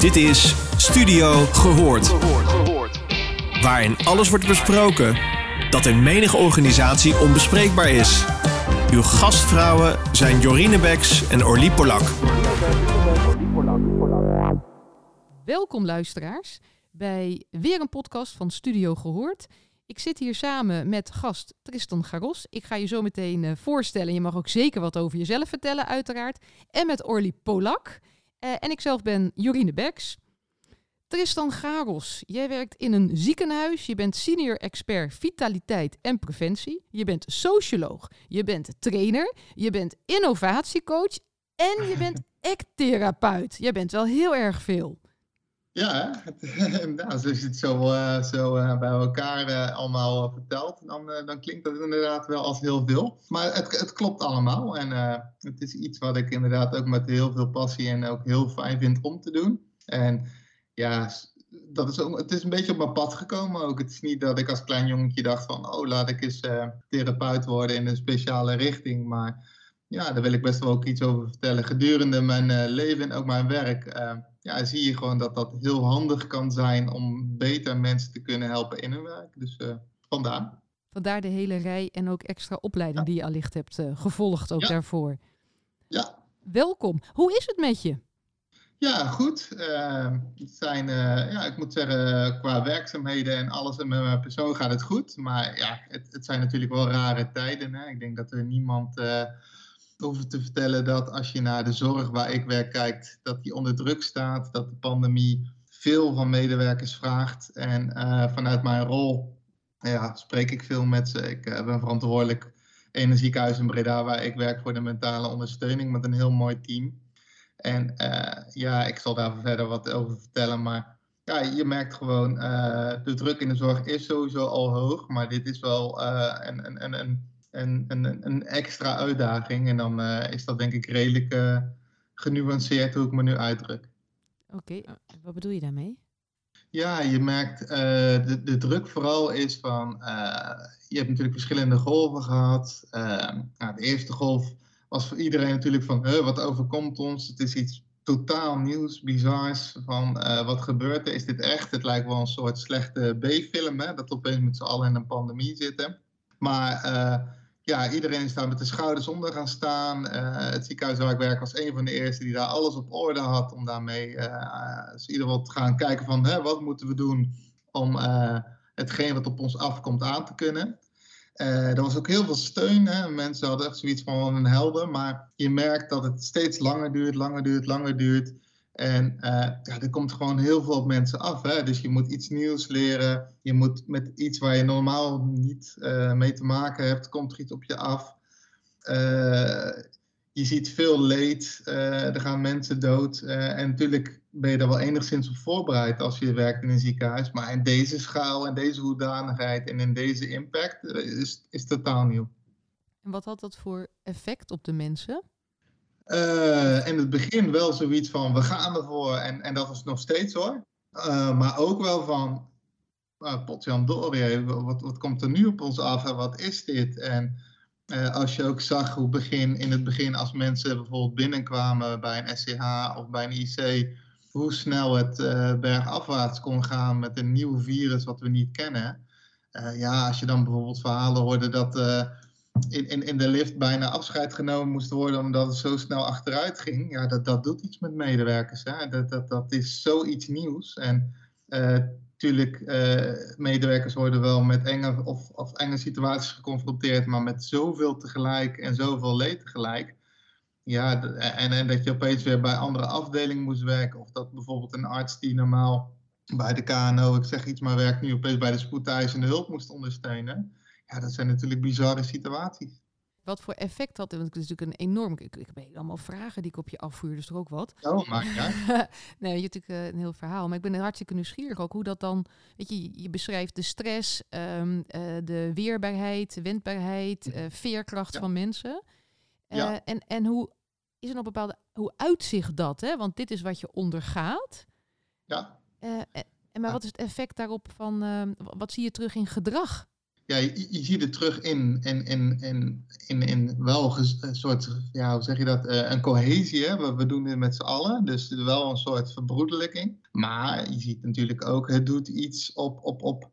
Dit is Studio Gehoord. Waarin alles wordt besproken dat in menige organisatie onbespreekbaar is. Uw gastvrouwen zijn Jorine Beks en Orlie Polak. Welkom luisteraars bij weer een podcast van Studio Gehoord. Ik zit hier samen met gast Tristan Garos. Ik ga je zo meteen eh, voorstellen. Je mag ook zeker wat over jezelf vertellen, uiteraard. En met Orly Polak. Uh, en ik zelf ben Jorine Beks. Tristan Garos, jij werkt in een ziekenhuis. Je bent senior expert vitaliteit en preventie. Je bent socioloog. Je bent trainer. Je bent innovatiecoach. En je bent act-therapeut. Jij bent wel heel erg veel. Ja, nou, als je het zo, uh, zo uh, bij elkaar uh, allemaal vertelt, dan, dan klinkt dat inderdaad wel als heel veel. Maar het, het klopt allemaal en het is iets wat ik inderdaad ook met heel veel passie en ook heel fijn vind om te doen. En ja, dat is ook, het is een beetje op mijn pad gekomen ook. Het is niet dat ik als klein jongetje dacht van, oh laat ik eens therapeut worden in een speciale richting. Maar ja, daar wil ik best wel ook iets over vertellen. Gedurende mijn leven en ook mijn werk ja, zie je gewoon dat dat heel handig kan zijn om beter mensen te kunnen helpen in hun werk. Dus uh, vandaar. Vandaar de hele rij en ook extra opleiding die je allicht hebt gevolgd ook daarvoor. Ja. Welkom. Hoe is het met je? Ja, goed. Uh, het zijn, ja, ik moet zeggen, qua werkzaamheden en alles en met mijn persoon gaat het goed. Maar ja, het, het zijn natuurlijk wel rare tijden. Hè? Ik denk dat er niemand hoeven te vertellen dat als je naar de zorg waar ik werk kijkt, dat die onder druk staat, dat de pandemie veel van medewerkers vraagt. En uh, vanuit mijn rol ja, spreek ik veel met ze. Ik uh, ben verantwoordelijk in een ziekenhuis in Breda waar ik werk voor de mentale ondersteuning met een heel mooi team. En uh, ja, ik zal daar verder wat over vertellen, maar ja, je merkt gewoon, de druk in de zorg is sowieso al hoog, maar dit is wel een een, een, een extra uitdaging. En dan uh, is dat denk ik redelijk uh, genuanceerd hoe ik me nu uitdruk. Oké, okay. wat bedoel je daarmee? Ja, je merkt, uh, de, de druk vooral is van, je hebt natuurlijk verschillende golven gehad. nou, de eerste golf was voor iedereen natuurlijk van, wat overkomt ons? Het is iets totaal nieuws, bizars, van wat gebeurt er? Is dit echt? Het lijkt wel een soort slechte B-film, dat we opeens met z'n allen in een pandemie zitten. Maar ja, iedereen is daar met de schouders onder gaan staan. Uh, het ziekenhuis waar ik werk was een van de eerste die daar alles op orde had. Om daarmee uh, in ieder te gaan kijken van hè, wat moeten we doen om uh, hetgeen wat op ons afkomt aan te kunnen. er was ook heel veel steun. Hè. Mensen hadden echt zoiets van een helder. Maar je merkt dat het steeds langer duurt, langer duurt, langer duurt. En uh, ja, er komt gewoon heel veel op mensen af. Hè? Dus je moet iets nieuws leren. Je moet met iets waar je normaal niet uh, mee te maken hebt, komt er iets op je af. Uh, je ziet veel leed. er gaan mensen dood. en natuurlijk ben je daar wel enigszins op voorbereid als je werkt in een ziekenhuis. Maar in deze schaal, in deze hoedanigheid en in deze impact is, is totaal nieuw. En wat had dat voor effect op de mensen? Uh, in het begin wel zoiets van we gaan ervoor en, en dat is nog steeds hoor. Uh, maar ook wel van uh, potjandori, wat, wat komt er nu op ons af en wat is dit? En als je ook zag hoe begin, in het begin als mensen bijvoorbeeld binnenkwamen bij een SCH of bij een IC, hoe snel het bergafwaarts kon gaan met een nieuw virus wat we niet kennen. ja, als je dan bijvoorbeeld verhalen hoorde dat in, in, in de lift bijna afscheid genomen moest worden omdat het zo snel achteruit ging. Ja, dat, dat doet iets met medewerkers. Hè? Dat, dat, dat is zoiets nieuws. En natuurlijk, uh, uh, medewerkers worden wel met enge, of, of enge situaties geconfronteerd, maar met zoveel tegelijk en zoveel leed tegelijk. Ja, en, en dat je opeens weer bij andere afdelingen moest werken. Of dat bijvoorbeeld een arts die normaal bij de KNO, ik zeg iets maar, werkt nu opeens bij de spoedeisende hulp moest ondersteunen ja, dat zijn natuurlijk bizarre situaties. Wat voor effect had? Want het is natuurlijk een enorm. Ik, ik heb allemaal vragen die ik op je afvuur, dus toch ook wat. Oh, maar ja. nee, je hebt natuurlijk uh, een heel verhaal. Maar ik ben hartstikke nieuwsgierig ook hoe dat dan. Weet je, je beschrijft de stress, um, uh, de weerbaarheid, wendbaarheid, uh, veerkracht van mensen. Ja. En, en hoe is er nog bepaalde. Hoe uitzicht dat? Hè? Want dit is wat je ondergaat. Ja. en, maar wat is het effect daarop van. Ehm, wat zie je terug in gedrag? Ja, je, ziet het terug in, in, in, in, in, in wel een soort, ja, hoe zeg je dat, uh, een cohesie. Hè? We, we doen dit met z'n allen, dus wel een soort verbroedelijking. Maar je ziet natuurlijk ook, het doet iets op, op, op,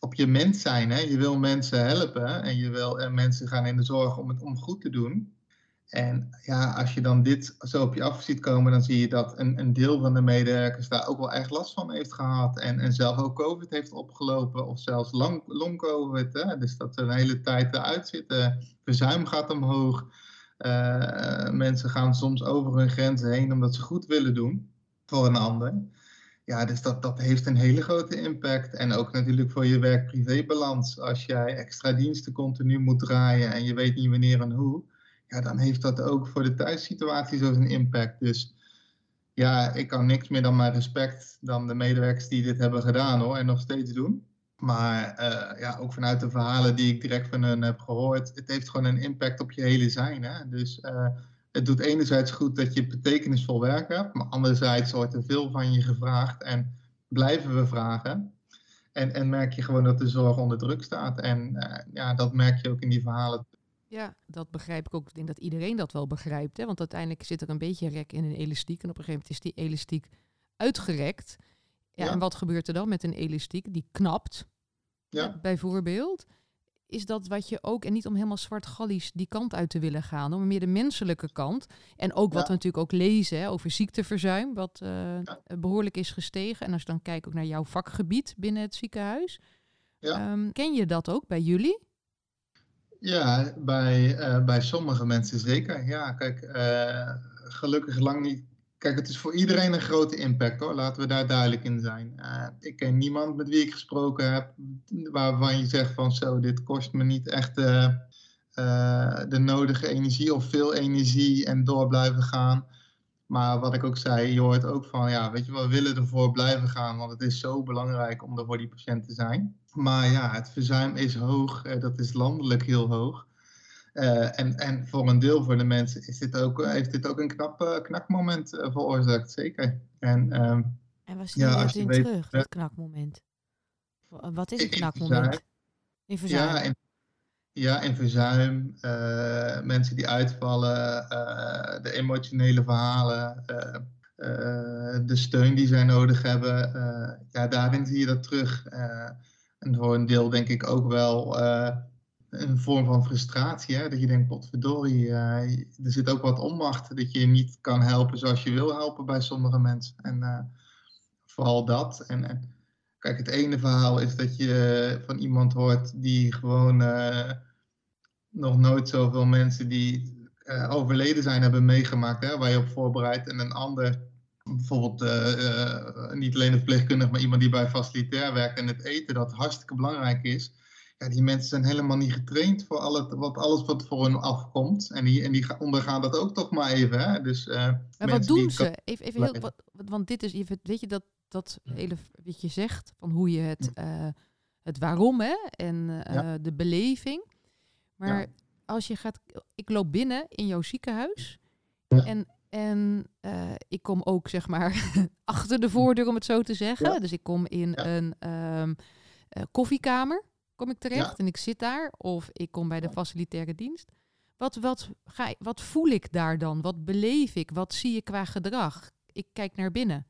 op je mens zijn. Hè? Je wil mensen helpen en je wil en mensen gaan in de zorg om het om goed te doen. En ja, als je dan dit zo op je af ziet komen, dan zie je dat een, een deel van de medewerkers daar ook wel echt last van heeft gehad. En, en zelf ook COVID heeft opgelopen, of zelfs long-COVID. Dus dat ze een hele tijd eruit zitten. Verzuim gaat omhoog. Uh, mensen gaan soms over hun grenzen heen omdat ze goed willen doen voor een ander. Ja, dus dat, dat heeft een hele grote impact. En ook natuurlijk voor je werk-privé-balans. Als jij extra diensten continu moet draaien en je weet niet wanneer en hoe ja, dan heeft dat ook voor de thuissituatie zo een impact. Dus ja, ik kan niks meer dan mijn respect dan de medewerkers die dit hebben gedaan hoor, en nog steeds doen. Maar uh, ja, ook vanuit de verhalen die ik direct van hen heb gehoord, het heeft gewoon een impact op je hele zijn. Hè? Dus uh, het doet enerzijds goed dat je betekenisvol werk hebt, maar anderzijds wordt er veel van je gevraagd en blijven we vragen. En, en merk je gewoon dat de zorg onder druk staat. En uh, ja, dat merk je ook in die verhalen ja, dat begrijp ik ook. Ik denk dat iedereen dat wel begrijpt. Hè? Want uiteindelijk zit er een beetje rek in een elastiek. En op een gegeven moment is die elastiek uitgerekt. Ja, En wat gebeurt er dan met een elastiek? Die knapt, ja. bijvoorbeeld. Is dat wat je ook, en niet om helemaal zwart gallies die kant uit te willen gaan, maar meer de menselijke kant. En ook wat we natuurlijk ook lezen hè, over ziekteverzuim, wat uh, behoorlijk is gestegen. En als je dan kijkt ook naar jouw vakgebied binnen het ziekenhuis. Um, ken je dat ook bij jullie? Ja, bij, uh, bij sommige mensen zeker. Ja, kijk, uh, gelukkig lang niet. Kijk, het is voor iedereen een grote impact hoor, laten we daar duidelijk in zijn. Uh, ik ken niemand met wie ik gesproken heb waarvan je zegt van zo, dit kost me niet echt de nodige energie of veel energie en door blijven gaan. Maar wat ik ook zei, je hoort ook van, ja, weet je, we willen ervoor blijven gaan, want het is zo belangrijk om er voor die patiënt te zijn. Maar ja, het verzuim is hoog, eh, dat is landelijk heel hoog. Uh, en, en voor een deel van de mensen is dit ook, heeft dit ook een knap, knakmoment veroorzaakt, zeker. En, um, en je ja, in weet, terug, dat knakmoment? Wat is een knakmoment? In verzuim? Ja, in, ja, in verzuim. mensen die uitvallen, de emotionele verhalen, de steun die zij nodig hebben. ja, daarin zie je dat terug. En voor een deel denk ik ook wel uh, een vorm van frustratie. Hè? Dat je denkt, potverdorie, uh, er zit ook wat onmacht. Dat je niet kan helpen zoals je wil helpen bij sommige mensen. En uh, vooral dat. En, en, kijk, het ene verhaal is dat je van iemand hoort die gewoon nog nooit zoveel mensen die overleden zijn hebben meegemaakt. Hè? Waar je op voorbereidt. En een ander bijvoorbeeld uh, uh, niet alleen een verpleegkundige, maar iemand die bij facilitair werkt en het eten, dat hartstikke belangrijk is. Ja, die mensen zijn helemaal niet getraind voor al het, wat, alles wat voor hun afkomt. En die, en die ondergaan dat ook toch maar even. Hè? Dus, uh, maar wat doen ze? Even, even heel, wat, want dit is, weet je, dat, dat hele, wat je zegt, van hoe je het, uh, het waarom hè, en ja. de beleving. Maar ja. als je gaat, ik loop binnen in jouw ziekenhuis en en uh, ik kom ook, zeg maar, achter de voordeur, om het zo te zeggen. Ja. Dus ik kom in ja. een um, uh, koffiekamer, kom ik terecht ja. en ik zit daar. Of ik kom bij de facilitaire dienst. Wat, wat, ga, wat voel ik daar dan? Wat beleef ik? Wat zie ik qua gedrag? Ik kijk naar binnen.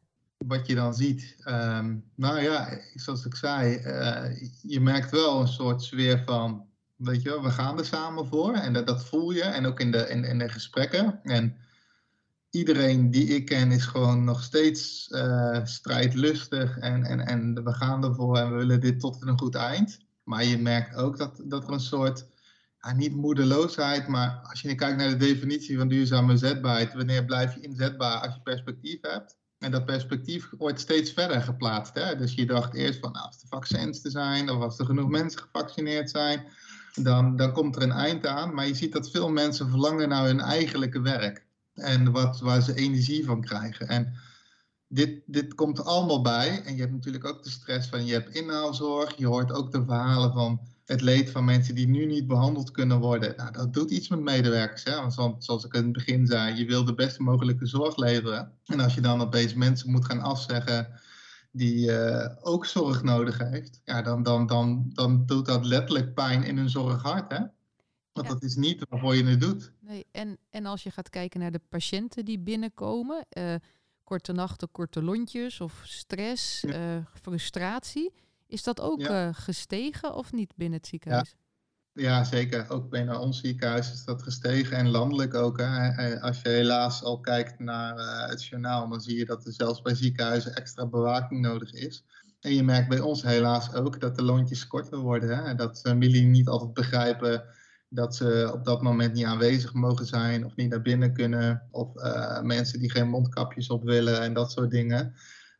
Wat je dan ziet, um, nou ja, zoals ik zei, uh, je merkt wel een soort sfeer van, weet je wel, we gaan er samen voor. En dat, dat voel je. En ook in de, in, in de gesprekken. En iedereen die ik ken is gewoon nog steeds uh, strijdlustig en, en, en we gaan ervoor en we willen dit tot een goed eind. Maar je merkt ook dat, dat er een soort, ja, niet moedeloosheid, maar als je kijkt naar de definitie van duurzame zetbaarheid, wanneer blijf je inzetbaar als je perspectief hebt? En dat perspectief wordt steeds verder geplaatst. Hè? Dus je dacht eerst van nou, als er vaccins te zijn of als er genoeg mensen gevaccineerd zijn, dan, dan komt er een eind aan. Maar je ziet dat veel mensen verlangen naar hun eigenlijke werk en wat, waar ze energie van krijgen. En dit, dit komt er allemaal bij. En je hebt natuurlijk ook de stress van je hebt inhaalzorg. Je hoort ook de verhalen van het leed van mensen die nu niet behandeld kunnen worden. Nou, dat doet iets met medewerkers. Hè? Want zoals ik in het begin zei, je wil de beste mogelijke zorg leveren. En als je dan opeens mensen moet gaan afzeggen die ook zorg nodig heeft, ja, dan, dan, dan, dan doet dat letterlijk pijn in hun zorghart. Hè? Want dat is niet waarvoor je het doet. Nee, en, en als je gaat kijken naar de patiënten die binnenkomen, korte nachten, korte lontjes of stress, frustratie, is dat ook gestegen of niet binnen het ziekenhuis? Ja, zeker. Ook binnen ons ziekenhuis is dat gestegen en landelijk ook. Hè. Als je helaas al kijkt naar het journaal, dan zie je dat er zelfs bij ziekenhuizen extra bewaking nodig is. En je merkt bij ons helaas ook dat de lontjes korter worden. Hè. Dat familie niet altijd begrijpen dat ze op dat moment niet aanwezig mogen zijn of niet naar binnen kunnen. Of uh, mensen die geen mondkapjes op willen en dat soort dingen.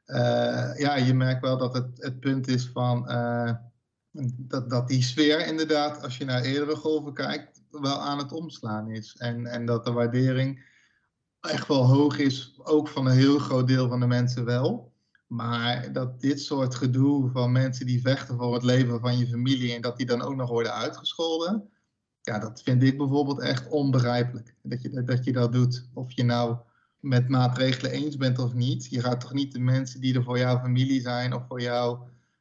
Uh, ja, je merkt wel dat het, het punt is van dat, dat die sfeer inderdaad, als je naar eerdere golven kijkt, wel aan het omslaan is. En, en dat de waardering echt wel hoog is, ook van een heel groot deel van de mensen wel. Maar dat dit soort gedoe van mensen die vechten voor het leven van je familie en dat die dan ook nog worden uitgescholden, ja, dat vind ik bijvoorbeeld echt onbegrijpelijk. Dat je, dat je dat doet. Of je nou met maatregelen eens bent of niet. Je gaat toch niet de mensen die er voor jouw familie zijn of voor jou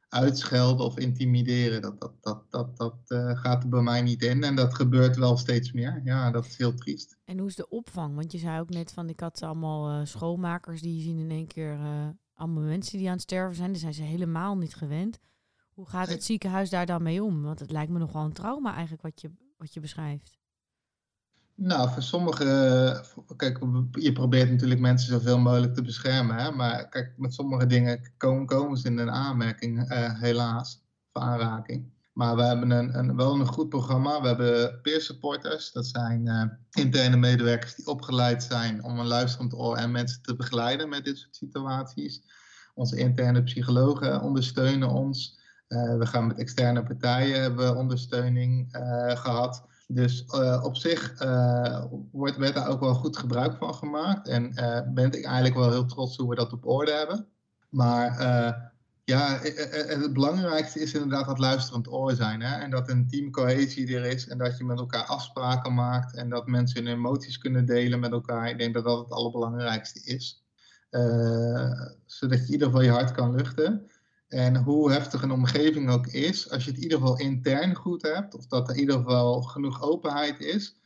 uitschelden of intimideren. Dat, dat, dat, dat, dat uh, gaat er bij mij niet in. En dat gebeurt wel steeds meer. Ja, dat is heel triest. En hoe is de opvang? Want je zei ook net van, ik had allemaal uh, schoonmakers die zien in één keer uh, allemaal mensen die aan het sterven zijn. Daar zijn ze helemaal niet gewend. Hoe gaat het ziekenhuis daar dan mee om? Want het lijkt me nog wel een trauma eigenlijk wat je, wat je beschrijft. Nou, voor sommige. Kijk, je probeert natuurlijk mensen zoveel mogelijk te beschermen. Hè? Maar kijk, met sommige dingen komen, komen ze in een aanmerking, uh, helaas, voor aanraking. Maar we hebben een, een, wel een goed programma. We hebben peer supporters. Dat zijn uh, interne medewerkers die opgeleid zijn om een luisterend oor en mensen te begeleiden met dit soort situaties. Onze interne psychologen ondersteunen ons. Uh, we gaan met externe partijen hebben ondersteuning gehad. Dus uh, op zich wordt, werd daar ook wel goed gebruik van gemaakt. En ben ik eigenlijk wel heel trots hoe we dat op orde hebben. Maar ja, het belangrijkste is inderdaad dat luisterend oor zijn. Hè? En dat een teamcohesie er is. En dat je met elkaar afspraken maakt. En dat mensen hun emoties kunnen delen met elkaar. Ik denk dat dat het allerbelangrijkste is. zodat je in ieder geval je hart kan luchten. En hoe heftig een omgeving ook is, als je het in ieder geval intern goed hebt, of dat er in ieder geval genoeg openheid is,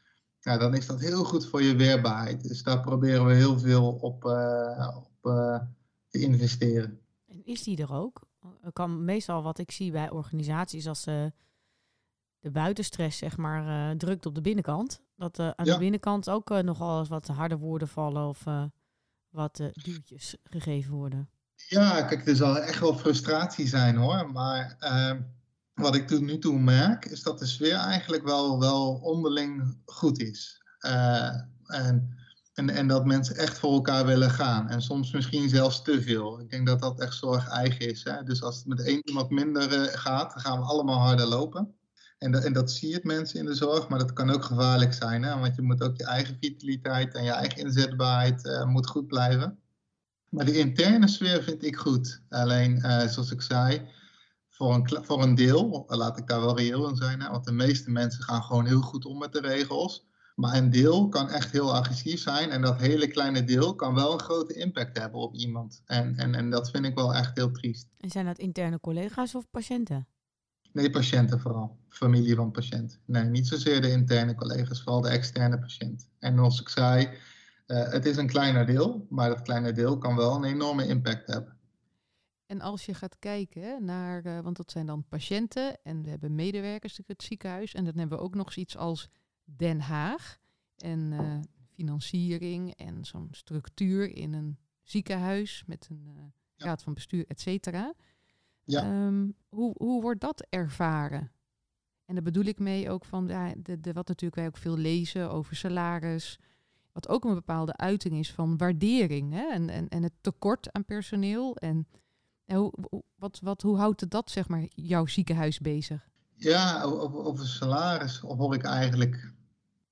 ja, dan is dat heel goed voor je weerbaarheid. Dus daar proberen we heel veel op, uh, op uh, te investeren. En is die er ook? kan meestal wat ik zie bij organisaties als uh, de buitenstress zeg maar drukt op de binnenkant, dat aan de binnenkant ook nogal eens wat harde woorden vallen of wat duwtjes gegeven worden. Ja, kijk, er zal echt wel frustratie zijn hoor. Maar uh, wat ik tot nu toe merk, is dat de sfeer eigenlijk wel, wel onderling goed is. Uh, en, en, en dat mensen echt voor elkaar willen gaan. En soms misschien zelfs te veel. Ik denk dat dat echt zorg eigen is. Hè? Dus als het met één iemand minder uh, gaat, dan gaan we allemaal harder lopen. En, dat, en dat zie je mensen in de zorg, maar dat kan ook gevaarlijk zijn. Hè? Want je moet ook je eigen vitaliteit en je eigen inzetbaarheid uh, moet goed blijven. Maar de interne sfeer vind ik goed. Alleen, uh, zoals ik zei, voor een, voor een deel, laat ik daar wel reëel in zijn, hè, want de meeste mensen gaan gewoon heel goed om met de regels. Maar een deel kan echt heel agressief zijn en dat hele kleine deel kan wel een grote impact hebben op iemand. En, en, en dat vind ik wel echt heel triest. En zijn dat interne collega's of patiënten? Nee, patiënten vooral. Familie van patiënt. Nee, niet zozeer de interne collega's, vooral de externe patiënt. En zoals ik zei, uh, het is een kleiner deel, maar dat kleine deel kan wel een enorme impact hebben. En als je gaat kijken naar, uh, want dat zijn dan patiënten en we hebben medewerkers in het ziekenhuis en dan hebben we ook nog zoiets als Den Haag en uh, financiering en zo'n structuur in een ziekenhuis met een raad van bestuur, et cetera. Ja. Um, hoe, hoe wordt dat ervaren? En daar bedoel ik mee ook van, ja, de, de, wat natuurlijk wij ook veel lezen over salaris, wat ook een bepaalde uiting is van waardering hè? En, en, en het tekort aan personeel. En, en hoe, wat, wat, hoe houdt het dat, zeg maar, jouw ziekenhuis bezig? Ja, over, over salaris hoor ik eigenlijk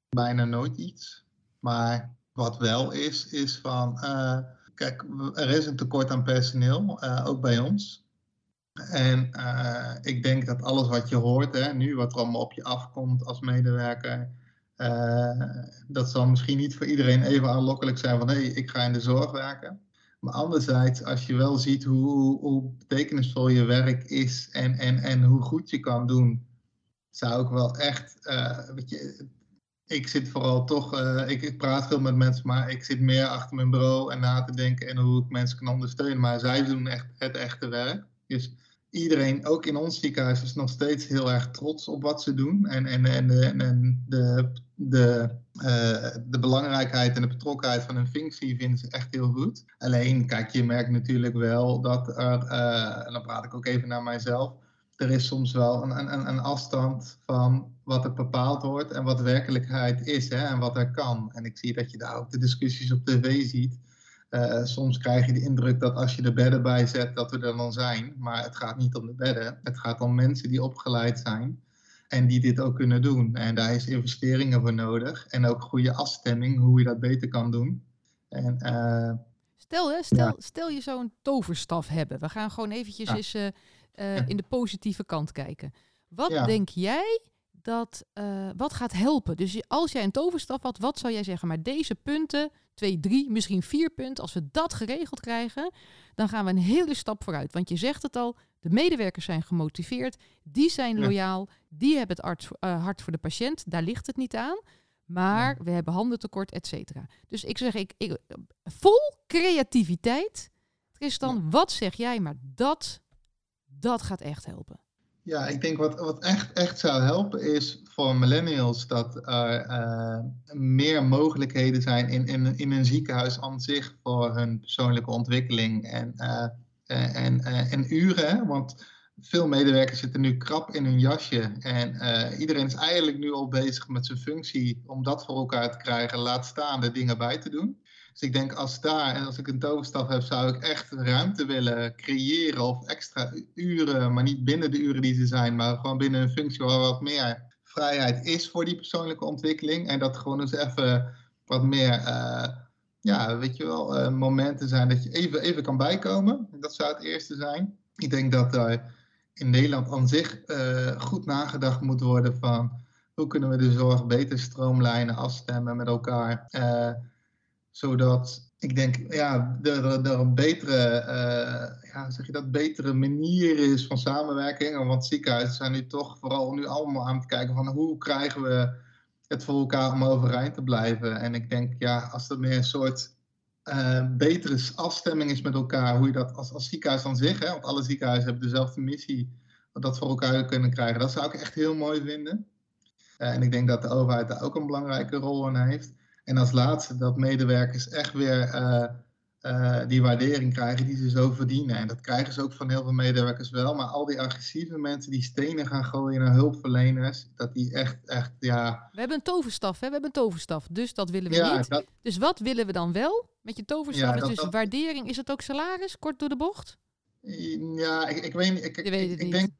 bijna nooit iets. Maar wat wel is, is van, uh, kijk, er is een tekort aan personeel, uh, ook bij ons. En uh, ik denk dat alles wat je hoort, hè, nu wat er allemaal op je afkomt als medewerker, dat zal misschien niet voor iedereen even aanlokkelijk zijn van hé, hey, ik ga in de zorg werken. Maar anderzijds, als je wel ziet hoe, hoe betekenisvol je werk is en, en, en hoe goed je kan doen, zou ik wel echt, uh, weet je, ik zit vooral toch, uh, ik, ik, praat veel met mensen, maar ik zit meer achter mijn bureau en na te denken en hoe ik mensen kan ondersteunen. Maar zij doen echt het echte werk. Dus iedereen, ook in ons ziekenhuis, is nog steeds heel erg trots op wat ze doen. En, en, en, en, en de, de, uh, de belangrijkheid en de betrokkenheid van hun functie vinden ze echt heel goed. Alleen, kijk, je merkt natuurlijk wel dat er, uh, en dan praat ik ook even naar mijzelf, er is soms wel een, een, een afstand van wat er bepaald wordt en wat werkelijkheid is hè, en wat er kan. En ik zie dat je daar ook de discussies op tv ziet. Uh, soms krijg je de indruk dat als je de bedden bijzet, dat we er dan zijn. Maar het gaat niet om de bedden. Het gaat om mensen die opgeleid zijn en die dit ook kunnen doen. En daar is investeringen voor nodig. En ook goede afstemming, hoe je dat beter kan doen. En, uh, stel, hè, stel, ja. stel je zou een toverstaf hebben. We gaan gewoon eventjes ja. eens uh, uh, in de positieve kant kijken. Wat denk jij dat, wat gaat helpen? Dus als jij een toverstaf had, wat zou jij zeggen? Maar deze punten twee, drie, misschien vier punten. Als we dat geregeld krijgen, dan gaan we een hele stap vooruit. Want je zegt het al, de medewerkers zijn gemotiveerd, die zijn loyaal, die hebben het hart, uh, hart voor de patiënt. Daar ligt het niet aan. Maar we hebben handentekort, et cetera. Dus ik zeg, ik, ik, vol creativiteit. Tristan, ja. wat zeg jij? Maar dat, dat gaat echt helpen. Ja, ik denk wat, wat echt, echt zou helpen is voor millennials dat er uh, meer mogelijkheden zijn in, in, in een ziekenhuis aan zich voor hun persoonlijke ontwikkeling en, uh, en, uh, en uren. Want veel medewerkers zitten nu krap in hun jasje en iedereen is eigenlijk nu al bezig met zijn functie om dat voor elkaar te krijgen, laat staan de dingen bij te doen. Dus ik denk als daar, en als ik een toverstaf heb, zou ik echt ruimte willen creëren of extra uren, maar niet binnen de uren die ze zijn, maar gewoon binnen een functie waar wat meer vrijheid is voor die persoonlijke ontwikkeling. En dat gewoon eens even wat meer, ja, weet je wel, uh, momenten zijn dat je even, even kan bijkomen. Dat zou het eerste zijn. Ik denk dat er in Nederland aan zich uh, goed nagedacht moet worden van hoe kunnen we de zorg beter stroomlijnen, afstemmen met elkaar zodat ik denk, ja, er, er een betere, ja, zeg je dat, betere manier is van samenwerking. Want ziekenhuizen zijn nu toch vooral nu allemaal aan het kijken van hoe krijgen we het voor elkaar om overeind te blijven. En ik denk, ja, als er meer een soort uh, betere afstemming is met elkaar, hoe je dat als, als ziekenhuis dan zich, hè, want alle ziekenhuizen hebben dezelfde missie, dat voor elkaar kunnen krijgen, dat zou ik echt heel mooi vinden. Uh, en ik denk dat de overheid daar ook een belangrijke rol in heeft. En als laatste dat medewerkers echt weer uh, uh, die waardering krijgen die ze zo verdienen. En dat krijgen ze ook van heel veel medewerkers wel. Maar al die agressieve mensen die stenen gaan gooien naar hulpverleners, dat die echt, echt, ja... We hebben een toverstaf, hè? We hebben een toverstaf. Dus dat willen we ja, niet. Dat... Dus wat willen we dan wel met je toverstaf? Ja, dat, dus dat... waardering, is het ook salaris, kort door de bocht? Ja, ik, ik weet, ik, denk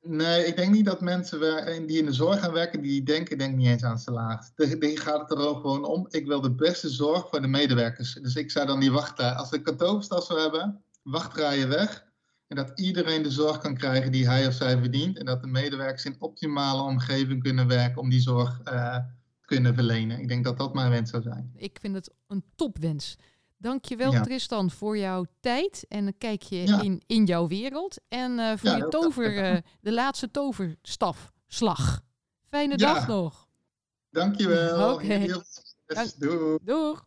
Nee, ik denk niet dat mensen die in de zorg gaan werken, die denken denk niet eens aan salaris. Die gaat het er ook gewoon om. Ik wil de beste zorg voor de medewerkers. Dus ik zou dan die wachten. Als we een kantoorstad zou hebben, wachtrijen weg. En dat iedereen de zorg kan krijgen die hij of zij verdient. En dat de medewerkers in optimale omgeving kunnen werken om die zorg uh, kunnen verlenen. Ik denk dat dat mijn wens zou zijn. Ik vind het een topwens. Dankjewel ja. Tristan voor jouw tijd en een kijkje ja. in, in jouw wereld. En uh, voor ja, je tover, uh, de laatste toverstafslag. Fijne dag nog. Dankjewel. Oké. Okay. Dank. Doeg. Doeg.